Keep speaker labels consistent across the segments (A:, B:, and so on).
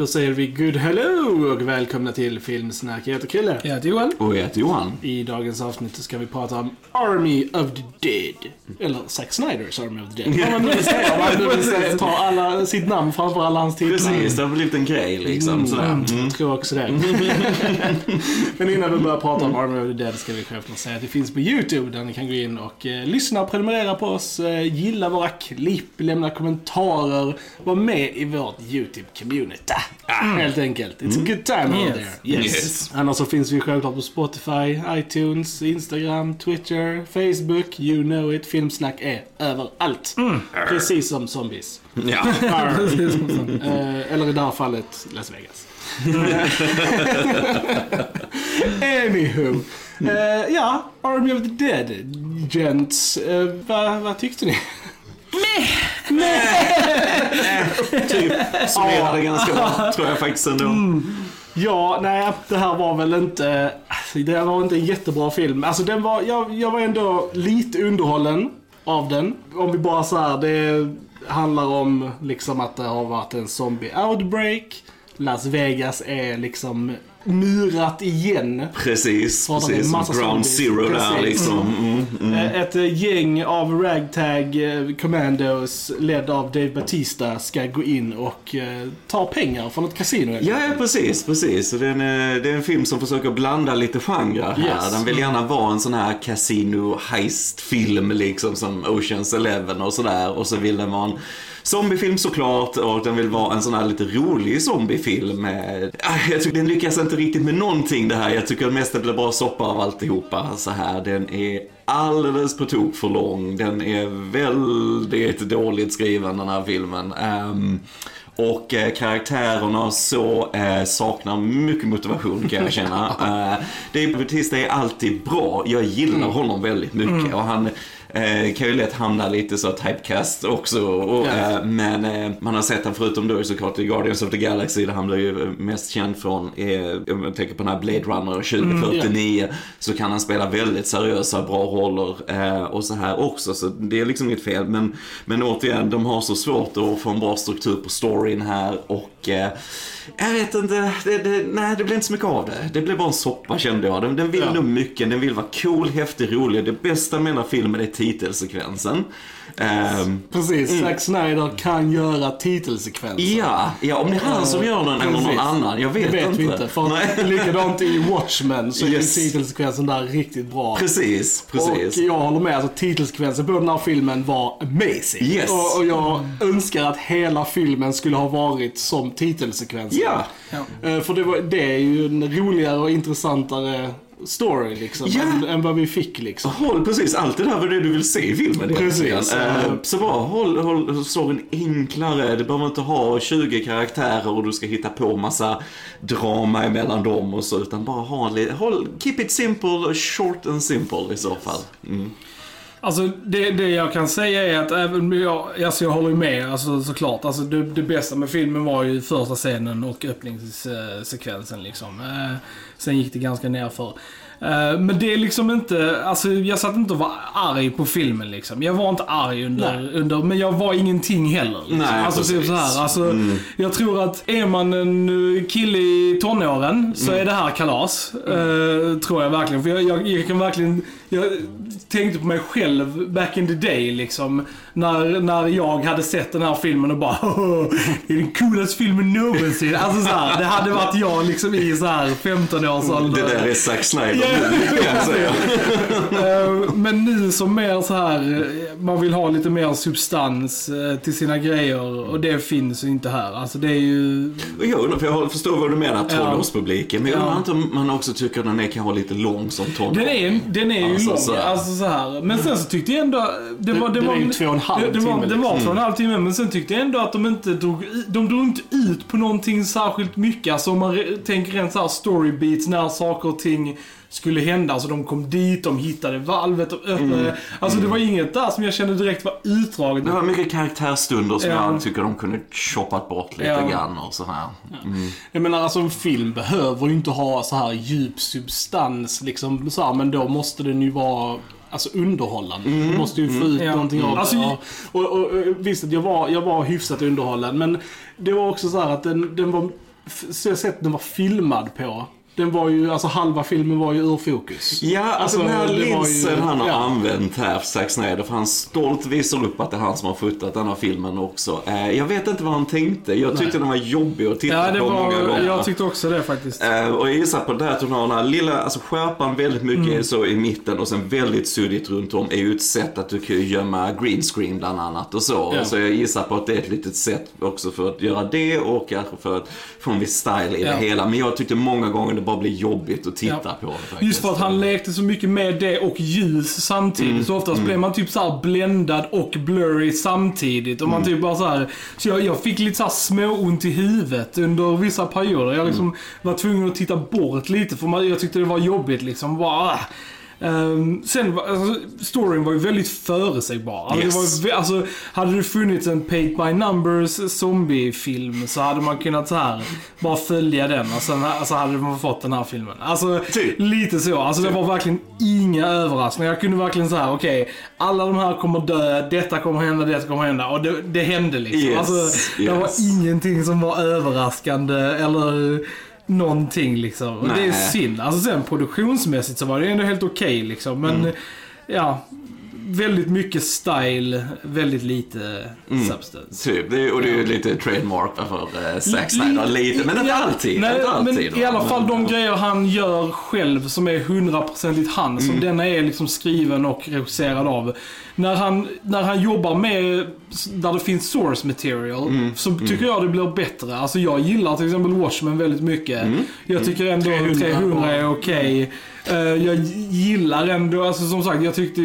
A: Då säger vi good hello och välkomna till Filmsnack. Jag heter Krille.
B: Jag heter Johan.
C: Och jag heter Johan.
A: I dagens avsnitt så ska vi prata om Army of the Dead. Eller Zack Snyders Army of the Dead. Vad man nu vill säga. Om man nu vill säga, ta alla, sitt namn framför alla hans titlar.
C: Precis, det har blivit en grej liksom. Sådär.
A: Mm,
C: Mm.
A: Jag tror också det. Men innan vi börjar prata om Army of the Dead ska vi självklart säga att det finns på YouTube där ni kan gå in och eh, lyssna och prenumerera på oss, eh, gilla våra klipp, lämna kommentarer, vara med i vårt YouTube-community. Helt enkelt. It's a good time over
B: Yes.
A: there. Yes.
C: Yes.
A: Annars så finns vi självklart på Spotify, iTunes, Instagram, Twitter, Facebook, you know it. Filmsnack är överallt. Precis som zombies.
C: Ja.
A: Eh, eller i det här fallet Las Vegas. Anywho. Eh, ja, Army of the Dead. Gents, uh, vad vad tyckte ni?
C: Typ summerade ganska bra, tror jag faktiskt ändå.
A: Mm. Ja, nej, det här var väl inte... Det här var inte en jättebra film. Alltså den var, jag, jag var ändå lite underhållen av den. Om vi bara så här, det handlar om liksom att det har varit en zombie outbreak. Las Vegas är liksom murat igen.
C: Precis,
A: Ja, de är en
C: precis. Ground
A: zombies.
C: zero där
A: Precis.
C: liksom. Mm, mm.
A: Eh, Ett eh, gäng av ragtag eh, commandos ledd av Dave Batista ska gå in och ta pengar från ett kasino.
C: Ja, ja, precis, precis. Det, är en, det är en film som försöker blanda lite genrer här.
A: Yes.
C: Den vill gärna vara en sån här casino heist-film liksom som Oceans Eleven och sådär. Och så vill den vara en zombiefilm såklart och den vill vara en sån här lite rolig zombiefilm. Ah, Jag tycker den lyckas inte riktigt med någonting det här. Jag tycker mest det blir bara soppa av alltihopa så här. Den är alldeles på tok för lång. Den är väldigt dåligt skriven den här filmen. Ehm, och eh, karaktärerna så eh, saknar mycket motivation kan jag känna. eh, Dave Bautista är alltid bra. Jag gillar honom väldigt mycket. Och han eh, kan ju lätt hamna lite så typecast också. Och, eh, men eh, man har sett han förutom då såklart i Guardians of the Galaxy där han blev ju mest känd från, eh, om jag tänker på den här Blade Runner 2049. Så kan han spela väldigt seriösa, bra roller eh, och så här också. Så det är liksom inget fel. Men, men återigen, de har så svårt att få en bra struktur på storyn här och eh, jag vet inte, det, det, nej det blev inte så mycket av det. Det blev bara en soppa kände jag. Den, den vill
A: Ja.
C: nog mycket, den vill vara cool, häftig, rolig. Det bästa med den här filmen är titelsekvensen. Ehm,
A: Precis, Zack Snyder kan göra titelsekvenser.
C: ja, ja, om det är han som gör den eller någon annan, jag vet,
A: det vet
C: inte.
A: vi inte. För
C: Nej.
A: likadant i Watchmen så
C: Yes.
A: är titelsekvensen där riktigt bra.
C: Precis, precis.
A: Och jag håller med, alltså titelsekvensen på den här filmen var amazing.
C: Yes.
A: Och, och jag önskar att hela filmen skulle ha varit som titelsekvensen.
C: Ja.
A: Eh, För det, var, det är ju en roligare och intressantare story liksom,
C: Ja.
A: än, än vad vi fick liksom.
C: Håll precis allt det där var det du vill se i filmen
A: Precis.
C: Eh, Så bara håll, håll storyn enklare. Du behöver inte ha 20 karaktärer och du ska hitta på massa drama emellan dem och så. Utan bara ha en håll, keep it simple, short and simple i så fall. Mm.
B: Alltså det, det jag kan säga är att även om jag, alltså jag håller ju med alltså, såklart. Alltså det, det bästa med filmen var ju första scenen och öppningssekvensen liksom. Eh, sen gick det ganska nerför. Eh, men det är liksom inte, alltså jag satt inte och var arg på filmen liksom. Jag var inte arg under, under men jag var ingenting heller. Liksom.
C: Nej,
B: alltså typ
C: precis.
B: så här, alltså, Jag tror att är man en eh, kille i tonåren så är det här kalas. Eh, tror jag verkligen. För jag, jag, jag kan verkligen, jag tänkte på mig själv back in the day liksom. När, när jag hade sett den här filmen och bara Det är den coolaste filmen någonsin. Alltså så här, det hade varit jag liksom i så här 15 års ålder.
C: Det där är Zack Snyder
B: Eh, Men nu som mer så här, eh, man vill ha lite mer substans eh, till sina grejer och det finns ju inte här. Alltså det är ju...
C: Och Jag undrar, för jag förstår vad du menar,
B: Ja.
C: tonårspubliken. Men jag undrar inte om man också tycker att den är kan vara lite lång som tonår.
B: Den är, den är ju
C: Alltså,
B: lång,
C: så här.
B: alltså så här. Men sen så tyckte jag ändå... Det var, det var,
A: ju två och en halv
B: det, det var,
A: timme,
B: Det var
A: liksom.
B: två och en halv timme, men sen tyckte jag ändå att de inte drog, de drog inte ut på någonting särskilt mycket. Alltså om man tänker rent så här story beats när saker och ting skulle hända. Alltså de kom dit, de hittade valvet och öppnade.
C: Mm.
B: Alltså det var inget där som jag kände direkt var utdraget.
C: Det var mycket karaktärstunder som
B: Ja.
C: jag tycker de kunde choppat bort lite
B: Ja.
C: grann och så här. Mm.
A: Jag menar alltså en film behöver ju inte ha så här djup substans liksom så här, men då måste den ju vara Alltså underhållande. Du måste ju få ut
B: Ja.
A: någonting av
B: Alltså,
A: det. Och, och, och visst, jag var, jag var hyfsat underhållen. Men det var också så här att den, den var f- sätt den var filmad på. Den var ju, alltså halva filmen var ju ur fokus.
C: Ja, alltså, den här
A: var ju-
C: linsen han har
A: ja.
C: använt här, Zack Snyder, för han stolt visar upp att det är han som har fotat den här filmen också. Eh, jag vet inte vad han tänkte. Jag tyckte den var jobbig att titta
B: Ja, det
C: på många
B: var,
C: gånger.
B: jag tyckte också det faktiskt.
C: Eh, och jag gissar på det här att hon har den här lilla, alltså skärpan väldigt mycket
B: Mm.
C: så i mitten och sen väldigt suddigt runt om är ju ett sätt att du kan gömma green screen bland annat och så.
A: Ja.
C: Så jag gissar på att det är ett litet sätt också för att göra det och kanske för att få en viss style i
B: Ja.
C: det hela. Men jag tyckte många gånger det bara blir jobbigt att titta
B: Ja.
C: på. faktiskt.
B: Just för att han lekte så mycket med det och ljus samtidigt.
C: Mm.
B: Så oftast blev man typ så här bländad och blurry samtidigt. Och man
C: Mm.
B: typ bara så här. Så jag, jag fick lite så här småont i huvudet under vissa perioder. Jag liksom
C: Mm.
B: var tvungen att titta bort lite för man, jag tyckte det var jobbigt liksom. Bara, Ehm, sen alltså, storyn var ju väldigt förutsägbar. Alltså,
C: Yes.
B: ju alltså, hade det funnits en Paint by Numbers zombiefilm så hade man kunnat så här bara följa den och sen alltså, hade man fått den här filmen. Alltså
C: Typ.
B: lite så. Alltså det var verkligen inga överraskningar. Jag kunde verkligen säga okej, alla de här kommer dö, detta kommer hända, detta kommer hända. Och det, det hände liksom.
C: Yes,
B: Alltså, det var
C: yes.
B: ingenting som var överraskande eller någonting liksom. Och det är
C: Nej.
B: synd. Alltså sen produktionsmässigt så var det ändå helt okej liksom. Men
C: Mm.
B: ja, väldigt mycket style, väldigt lite
C: Mm.
B: substance.
C: Typ, det är, och det är ju lite trademark för uh, Zack Snyder, lite, men inte alltid.
B: Nej,
C: inte alltid
B: men i alla fall de grejer han gör själv som är hundraprocentigt han.
C: Mm.
B: Som denna är liksom skriven och regisserad av. När han, när han jobbar med, där det finns source material,
C: Mm.
B: så tycker jag det blir bättre. Alltså jag gillar till exempel Watchmen väldigt mycket.
C: Mm.
B: Jag tycker ändå
A: 300
B: 300, är okej. Eh, jag gillar ändå, alltså som sagt, jag tyckte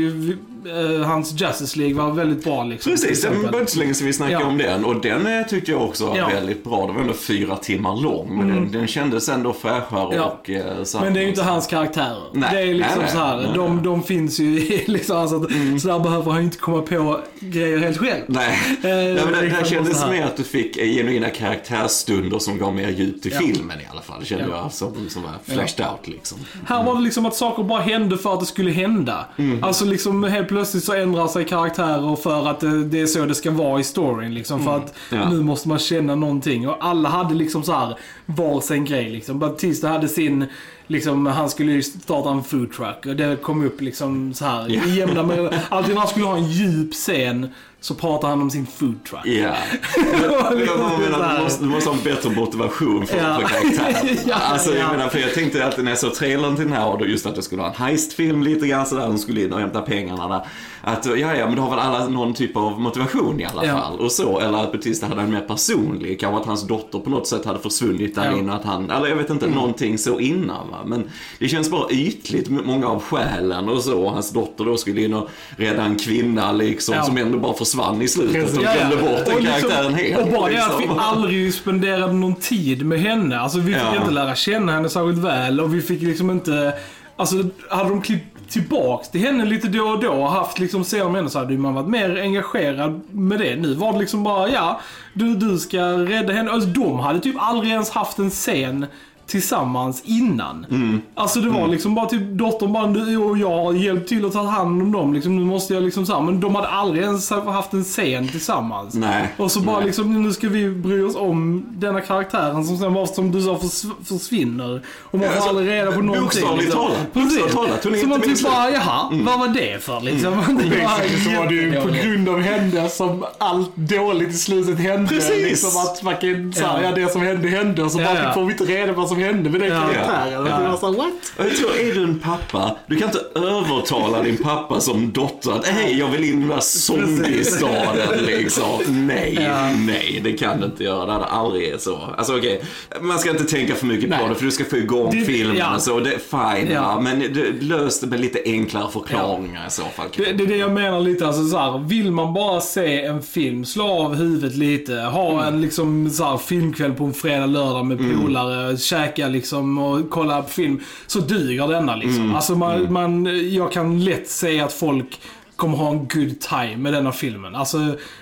B: eh, hans Justice League var väldigt bra liksom.
C: Precis, det var inte så länge sedan vi snackade
B: Ja.
C: om den och den eh, tyckte jag också var
B: Ja.
C: väldigt bra. Det var ändå fyra timmar lång, men den, den kändes ändå fräschare
B: Ja.
C: och... eh, så
B: Men det är ju inte hans karaktärer.
C: Nej,
B: det är liksom
C: nej,
B: så här,
C: Nej,
B: de.
C: Mm.
B: de finns ju liksom, alltså, att, så där behöver han ju inte komma på grejer helt själv.
C: Nej,
B: Eh,
C: ja, men det,
B: liksom
C: det kändes
B: så här.
C: mer att du fick genuina karaktärsstunder som gav mer djup till filmen i alla fall. Det kände
B: Ja.
C: jag som, som var flashed out liksom.
B: Här var det liksom att saker bara hände för att det skulle hända.
C: Mm.
B: Alltså liksom helt plötsligt så ändrar sig karaktärer för att det, är så det ska vara i storyn liksom. För att
C: Mm. Ja.
B: nu måste man känna någonting. Och alla hade liksom så här var sin grej liksom. Batista hade sin, liksom han skulle ju starta en food truck. Och det kom upp liksom så här i jämna med, Alltid när han skulle ha en djup scen så pratar han om sin food truck.
C: Ja. Jag menar, du, måste, ha en bättre motivation för,
B: Ja.
C: för karaktären.
B: Ja,
C: alltså, jag
B: ja.
C: menar, för jag tänkte alltid när jag såg trailern till den här och då just att det skulle vara en heistfilm lite grann sådär, de skulle in och hämta pengarna där. Att ja, ja, men då har väl alla någon typ av motivation i alla
B: Ja.
C: fall. Och så, eller att Batista hade en mer personlig, kanske att hans dotter på något sätt hade försvunnit där
B: Ja.
C: inne, att han, eller jag vet inte, någonting så innan va. Men det känns bara ytligt, många av skälen och så. Hans dotter då skulle in och rädda en kvinna liksom,
B: Ja.
C: som ändå bara försvann i slutet
A: Precis.
C: och glömde bort den
B: Och liksom-
C: karaktären helt.
B: Och bara det att vi
C: liksom.
B: aldrig spenderade någon tid med henne. Alltså vi fick
C: Ja.
B: inte lära känna henne särskilt väl och vi fick liksom inte... Alltså hade de klippt tillbaks till henne lite då och då och haft liksom scener med henne så hade man varit mer engagerad med det. Nu var det liksom bara, ja, du, du ska rädda henne. Alltså de hade typ aldrig ens haft en scen tillsammans innan.
C: Mm.
B: Alltså det var liksom bara typ dottern bara, du och jag har hjälpt till att ta hand om dem. Liksom, nu måste jag liksom så här, Men de hade aldrig ens haft en scen tillsammans.
C: Nej.
B: Och så bara
C: Nej.
B: liksom, nu ska vi bry oss om denna karaktären som sen bara, som du sa, förs försvinner. Och man får
C: alltså,
B: aldrig reda på någonting.
C: bokstavligt talat.
B: Precis.
C: Talat.
B: Så man typ bara, jaha, vad var det för liksom? Det var
A: Basically så var det ju på grund av henne som allt dåligt i slutet hände.
C: Precis.
A: Liksom att fucking, så här,
B: Ja.
A: ja. det som hände hände och så
B: Ja,
A: bara
B: ja.
A: får vi inte reda på vad som hände med den
B: Ja.
A: karaktären.
B: Ja.
A: Så här, what?
C: Jag tror, är du en pappa, du kan inte övertala din pappa som dotter att hej, jag vill in i den där zombiestaden liksom. Nej,
B: Ja.
C: nej, det kan du inte göra. Det hade aldrig så. Alltså okej, man ska inte tänka för mycket på
A: Nej.
C: det för du ska få igång
B: Det-
C: filmen
B: ja.
C: och så. Det är fine,
B: Ja.
C: men det, lös det med lite enklare förklaringar i så fall.
B: Det, det är det jag menar lite, alltså så här, vill man bara se en film, slå av huvudet lite, ha
C: Mm.
B: en liksom så här, filmkväll på en fredag, lördag med polare, käka liksom och kolla på film, så duger denna liksom.
C: Mm.
B: Alltså man, man, jag kan lätt säga att folk kommer ha en good time med denna filmen. Alltså,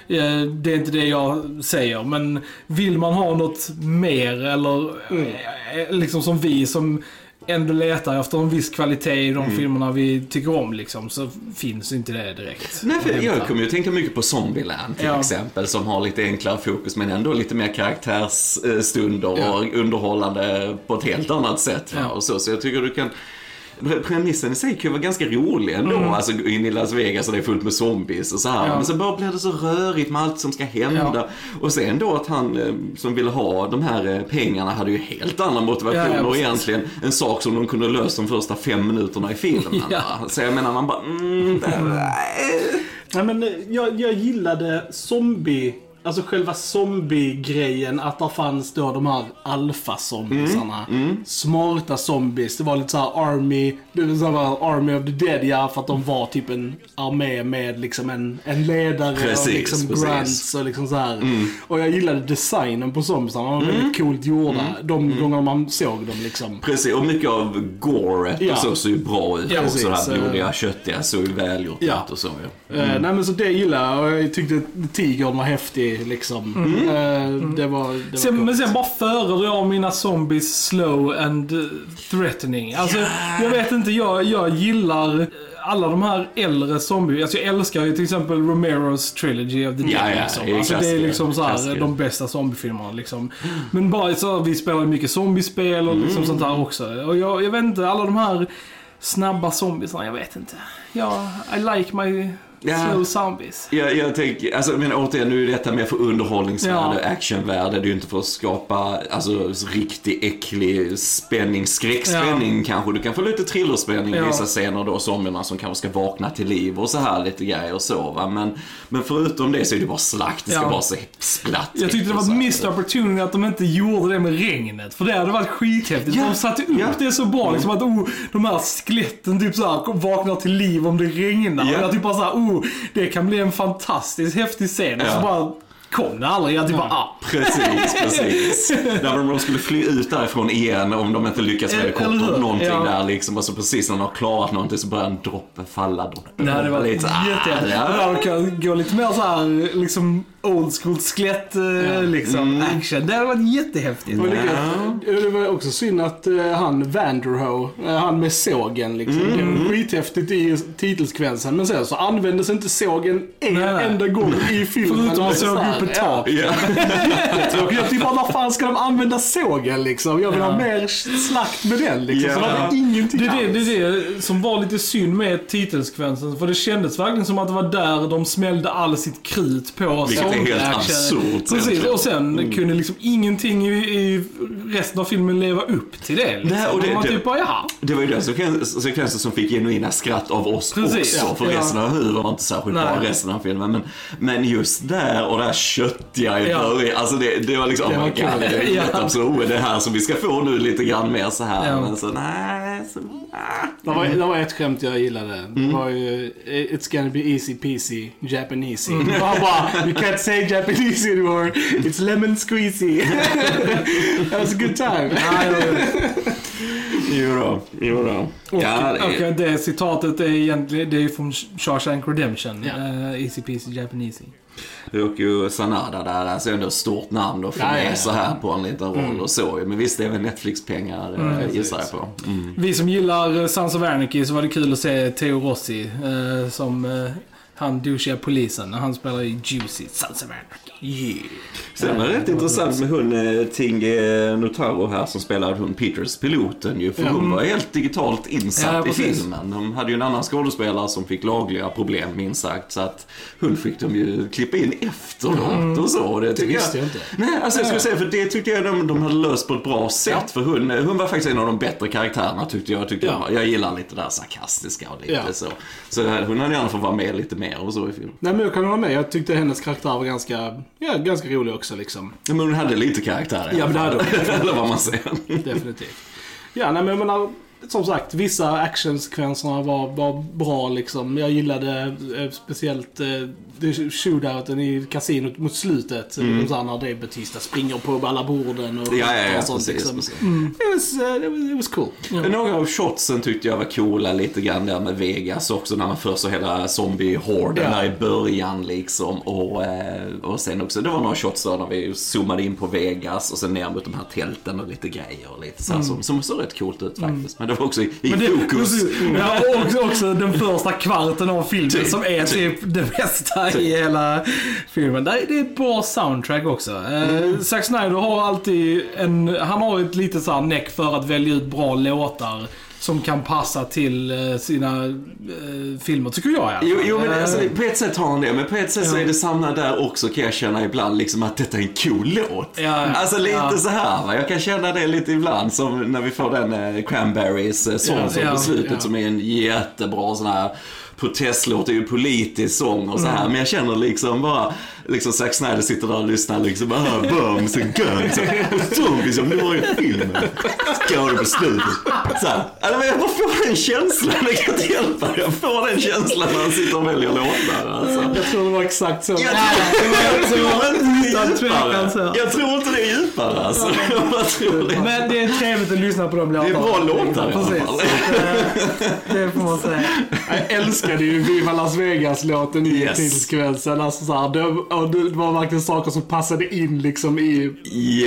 B: eh, det är inte det jag säger, men vill man ha något mer eller eh, liksom som vi som ändå letar efter en viss kvalitet i de
C: Mm.
B: filmerna vi tycker om liksom, så finns inte det direkt.
C: Nej, för jag kommer ju tänka mycket på Zombieland till
B: Ja.
C: exempel, som har lite enklare fokus men ändå lite mer karaktärsstunder
B: Ja.
C: och underhållande på ett helt annat sätt.
B: Ja.
C: Och så, så jag tycker du kan Premissen i sig kan ju vara ganska rolig ändå.
B: Mm.
C: Alltså gå in i Las Vegas och det är fullt med zombies och så här.
B: Ja.
C: Men så bara blir det så rörigt med allt som ska hända.
B: Ja.
C: Och sen då att han eh, som ville ha de här eh, pengarna hade ju helt andra motivationer
B: Ja, ja,
C: egentligen en sak som de kunde löst de första fem minuterna i filmen. Så jag menar man bara, mm,
A: Nej, men eh, jag, jag gillade zombie, alltså själva zombie-grejen. Att det fanns då de här alfa-zombiesarna. Smarta zombies. Det var lite så här army, det var så här army of the dead ja, för att de var typ en armé med liksom en, en ledare
C: Precis,
A: och liksom
C: precis.
A: grants och liksom så här. Och jag gillade designen på zombiesarna. De var väldigt coolt gjorda. De gånger man såg dem liksom.
C: Precis, och mycket av goret
A: Ja.
C: och så ju bra ut.
A: Ja, precis.
C: här blodiga, köttiga såg ju välgjort
A: Ja.
C: ut och så ja.
A: Eh, nej men så det gillade jag och jag tyckte tigern var häftig liksom. Eh, det var, det var
B: Sen,
A: coolt.
B: men sen bara föredrar jag mina zombies slow and eh, threatening. Alltså, jag vet inte, jag, jag gillar alla de här äldre zombie... Alltså jag älskar ju till exempel Romeros Trilogy of the Dead.
C: Ja, ja,
B: liksom.
C: det är
B: alltså, det är liksom så här, de bästa zombiefilmerna liksom. Men bara så, vi spelar mycket zombiespel och liksom sånt här också. Och jag, jag vet inte, alla de här snabba zombiesarna, jag vet inte. Ja, I like my
C: Ja.
B: slow zombies.
C: Jag, jag tänker, alltså men återigen, nu är detta mer för underhållningsvärde,
B: Ja.
C: actionvärde. Det är ju inte för att skapa alltså, riktig äcklig spänning, skräckspänning kanske. Du kan få lite thrillerspänning i
B: Ja.
C: vissa scener då, zombierna som kanske ska vakna till liv och så här lite grejer och så va. Men, men förutom det så är det bara slakt, det ska
B: Ja.
C: bara se splattrigt
B: Jag tyckte det var
C: så
B: ett
C: här.
B: missed opportunity att de inte gjorde det med regnet. För det hade varit skithäftigt.
C: Ja,
B: De satte upp
C: ja.
B: det så bra. Liksom att oh, de här skeletten typ såhär vaknar till liv om det regnar.
C: Ja.
B: Och jag typ bara såhär, oh, det kan bli en fantastiskt häftig scen. Och
C: Ja.
B: så bara kom det aldrig. Jag typ bara, ah.
C: Precis, precis. Där de skulle fly ut därifrån igen om de inte lyckas med helikoptern.
B: hur?
C: Någonting
B: Ja.
C: där liksom. Och så precis när de har klarat någonting så börjar en droppe falla. Droppe
B: Det hade varit
C: lite,
B: jättehäftigt.
C: ja.
B: Det hade kan gå lite mer såhär, liksom old school skelett eh, liksom
C: Mm.
B: action. Det hade varit jättehäftigt.
A: Det var, lika, det var också synd att eh, han Vanderho, eh, han med sågen liksom. Det
B: Mm.
A: var skithäftigt i titelsekvensen. Men sen så användes inte sågen en
B: Nej, nej.
A: enda gång i filmen.
B: Förutom att såg upp ett tak.
C: Ja.
A: Jag typ bara, vad fan ska de använda sågen liksom? Jag vill ha
B: Ja.
A: mer slakt med den liksom. Så
C: Ja.
A: det var ingenting
B: Det är det, det är det som var lite synd med titelsekvensen. För det kändes verkligen som att det var där de smällde all sitt krut på
C: Vilket är helt absurt
B: Precis, och sen kunde liksom ingenting i, i resten av filmen leva upp till det. Liksom.
C: Nej, och det-
B: man
C: det-
B: typ bara, jaha.
C: Det var ju den sekven- sekvensen som fick genuina skratt av oss
B: Precis,
C: också.
B: ja.
C: För
B: Ja.
C: resten av huvudet var inte särskilt bra
B: Nej.
C: resten av filmen. Men, men just där och det här köttiga i
B: Ja.
C: början. Alltså det, det var liksom,
A: Det
C: oh
A: var
C: my god, det är
B: Ja.
C: ja. så oh, det här som vi ska få nu lite grann mer så här.
B: Ja.
C: Men så nej, så, ah.
A: Det var, det var ett skämt jag gillade. Det var ju It's gonna be easy peasy Japanesey. Och han bara You can't say Japanese anymore. It's lemon squeezy. That was a good time.
C: Jo då, jo då.
B: Och,
C: Ja, det,
B: och det citatet är egentligen det är från Shawshank Redemption.
A: Ja.
B: Uh, easy peasy Japanese.
C: Ryoko Sanada där, alltså ändå ett stort namn då för
A: Ja,
C: med
A: ja, ja.
C: så här på en liten roll och så. Men visst, det är väl Netflix-pengar mm, gissar jag på. Mm.
B: Vi som gillar eh, Sons of Anarchy så var det kul att se Theo Rossi eh, som eh, han douchiga polisen. Han spelar i Juicy Sons of Anarchy. Yeah.
C: Sen var det rätt intressant med hon eh, Tinge Notaro här som spelade hon Peters piloten ju. För hon var helt digitalt insatt
B: Ja,
C: i filmen. De hade ju en annan skådespelare som fick lagliga problem minst sagt. Så att hon fick de ju klippa in efteråt och så. Det, tycker
A: visste jag inte.
C: Nej, alltså jag skulle säga för det tyckte jag de, de hade löst på ett bra sätt. För hon, hon var faktiskt en av de bättre karaktärerna tyckte jag. Tyckte
A: Ja.
C: jag. jag gillar lite det där sarkastiska och lite
A: Ja.
C: så. Så hon hade gärna fått vara med lite mer och så i filmen.
A: Nej men jag kan hålla med. Jag tyckte hennes karaktär var ganska, ja, ganska rolig också liksom.
C: Men hon hade lite karaktär i
A: Ja,
C: alla
A: men det
C: fall.
A: hade
C: Eller vad man säger.
A: Definitivt. Ja, nej men jag menar, som sagt, vissa actionsekvenserna var, var bra liksom. Jag gillade eh, speciellt eh, shootouten i kasinot mot slutet. Mm. Så när Dave Bautista springer på alla borden och,
C: Ja, ja, ja,
A: och sånt
C: precis,
A: liksom.
C: precis.
A: It, was, uh, it, was, it was cool.
C: Några av shotsen tyckte jag var coola lite grann där med Vegas också när man först så hela zombie-horden
A: Ja.
C: där i början liksom. Och, eh, och sen också, det var några shots där när vi zoomade in på Vegas och sen ner mot de här tälten och lite grejer och lite så här, som, som såg rätt coolt ut faktiskt. Men var också i,
B: det,
C: fokus.
B: Ja, och också, den första kvarten av filmen
C: Typ,
B: som är typ det bästa i hela filmen. Det är, ett bra soundtrack också. Eh, Zack Snyder har alltid en, han har ett litet så här näck för att välja ut bra låtar som kan passa till eh, sina eh, filmer, tycker jag i alla fall.
C: Jo, jo men alltså, på ett sätt har han det, men på ett sätt så
B: Ja.
C: är det samma där också kan jag känna ibland, liksom att detta är en cool låt.
B: Ja.
C: Alltså lite
B: Ja.
C: så här va, jag kan känna det lite ibland som när vi får den eh, Cranberries eh, sång
A: Ja,
C: som
B: ja,
C: på slutet
A: ja.
C: som är en jättebra sån här protestlåt, det är ju politisk sång och så här, men jag känner liksom bara, liksom Zack Snyder sitter där och lyssnar liksom, ah, bombs and guns zombies, om nu har ju filmen. Går det på slutet. Så här, alltså, jag bara får den känslan, jag kan inte hjälpa det. Jag får den känslan när han sitter och väljer låtar. Alltså.
A: Jag tror det var exakt så.
C: Jag tror, jag tror det
B: tvekan
C: djupare.
B: så.
C: Jag tror inte det är djupare alltså. Jag tror det.
B: Men det är trevligt att lyssna på de låtarna.
C: Det är bra låtar i alla fall.
B: Eh, Det får man säga.
A: Jag älskade ju Viva Las Vegas-låten i
C: Yes.
A: titelsekvensen. Alltså, så här, det, och det var verkligen saker som passade in liksom i...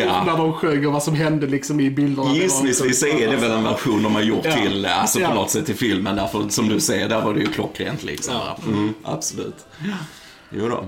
C: Ja.
A: När de sjöng och vad som hände liksom i bilderna.
C: Gissningsvis är det väl en version de har gjort
A: Ja.
C: till, alltså på något sätt till filmen. Därför, som du säger, där var det ju klockrent liksom. Mm, absolut. Jo då.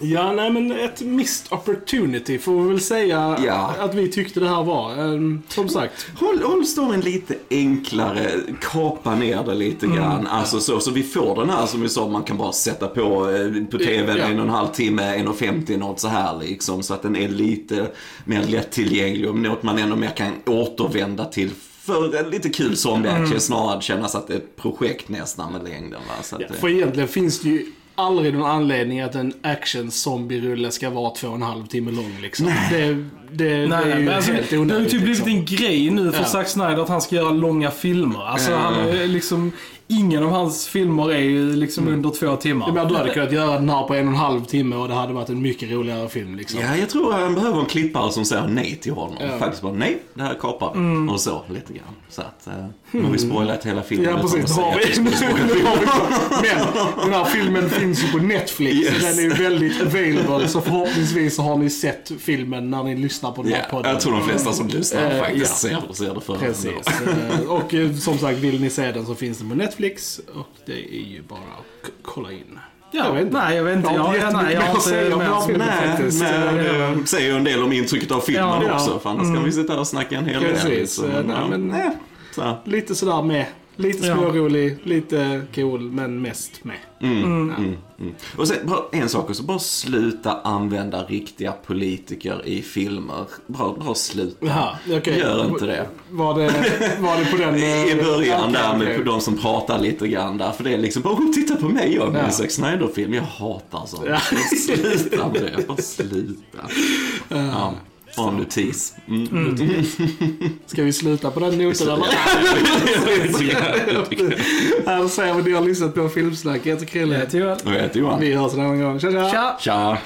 A: Ja, nej men ett missed opportunity får vi väl säga
C: Ja.
A: att vi tyckte det här var. Ehm, som sagt.
C: Håll, håll storyn lite enklare, kapa ner det lite
A: Mm.
C: grann. Alltså så, så vi får den här som vi sa, man kan bara sätta på eh, på TV
A: Ja.
C: en och en halv timme, 1.50 något så här liksom. Så att den är lite mer lättillgänglig och något man ändå mer kan återvända till för en lite kul zombie-action
A: Mm.
C: snarare att känna att det är ett projekt nästan med längden. Va? Så
A: Ja, för egentligen finns det ju aldrig någon anledning att en action zombie-rulle ska vara två och en halv timme lång liksom. Det, det, det
B: Nej,
A: är ju
B: alltså,
A: helt
B: det har ju
A: onödigt.
B: typ blivit
A: liksom.
B: en grej nu för
A: Ja.
B: Zack Snyder att han ska göra långa filmer. Alltså
C: Ja.
B: han är liksom, ingen av hans filmer är ju liksom under två timmar.
A: Jag menar, du hade kunnat göra den här på en och en halv timme och det hade varit en mycket roligare film liksom.
C: Ja, jag tror han behöver en klippare som säger nej till honom.
A: Ja.
C: Faktiskt bara nej, det här kapar vi. Och så, lite grann. Så att, eh, nu har vi spoilat hela filmen.
A: Ja precis, det har vi. har. Men den här filmen finns ju på Netflix.
C: Yes.
A: Den är ju väldigt available. Så förhoppningsvis så har ni sett filmen när ni lyssnar på den här podden.
C: jag tror de flesta som lyssnar
A: Eh,
C: faktiskt
A: ja.
C: ser, ser det för
A: Precis. Eh, Och eh, som sagt, vill ni se den så finns den på Netflix. Och det är ju bara att k- kolla in.
B: Ja,
A: Jag vet inte.
B: nej jag vet inte.
A: Jag har
B: Jag,
A: inte
B: nej, jag har
A: jättemycket mer att säga om
B: inte
A: filmen.
B: som-
C: Nej,
A: faktiskt.
C: men det säger ju en del om intrycket av filmen
B: Ja, ja.
C: också. För annars kan vi sitta här och snacka en hel del.
A: Precis.
C: liksom.
A: Eh, nej, men-
C: nej, så.
A: Lite sådär med. Lite
B: Ja.
A: smårolig, lite cool, men mest med.
C: Mm, mm, mm. Och sen, bara en sak också, bara sluta använda riktiga politiker i filmer. Bara, bara sluta.
A: Jaha, okej.
C: Gör inte det.
A: Var det, var det på den...
C: I
A: eh,
C: början där med på de som pratar lite grann där. För det är liksom bara, titta på mig, jag är med i
A: Ja.
C: Zack Snyder-film. Jag hatar sånt.
A: Ja.
C: Sluta med det, bara sluta. Ja. Bra om du tis. Mm.
A: Ska vi sluta på den noten eller? Här säger vi att ni har lyssnat på Filmsnack. Jag heter
B: Jag
A: Krille.
B: heter Joel.
C: Och jag heter Johan.
A: Vi hörs en annan gång. Tja tja!
B: Tja!
C: Tja.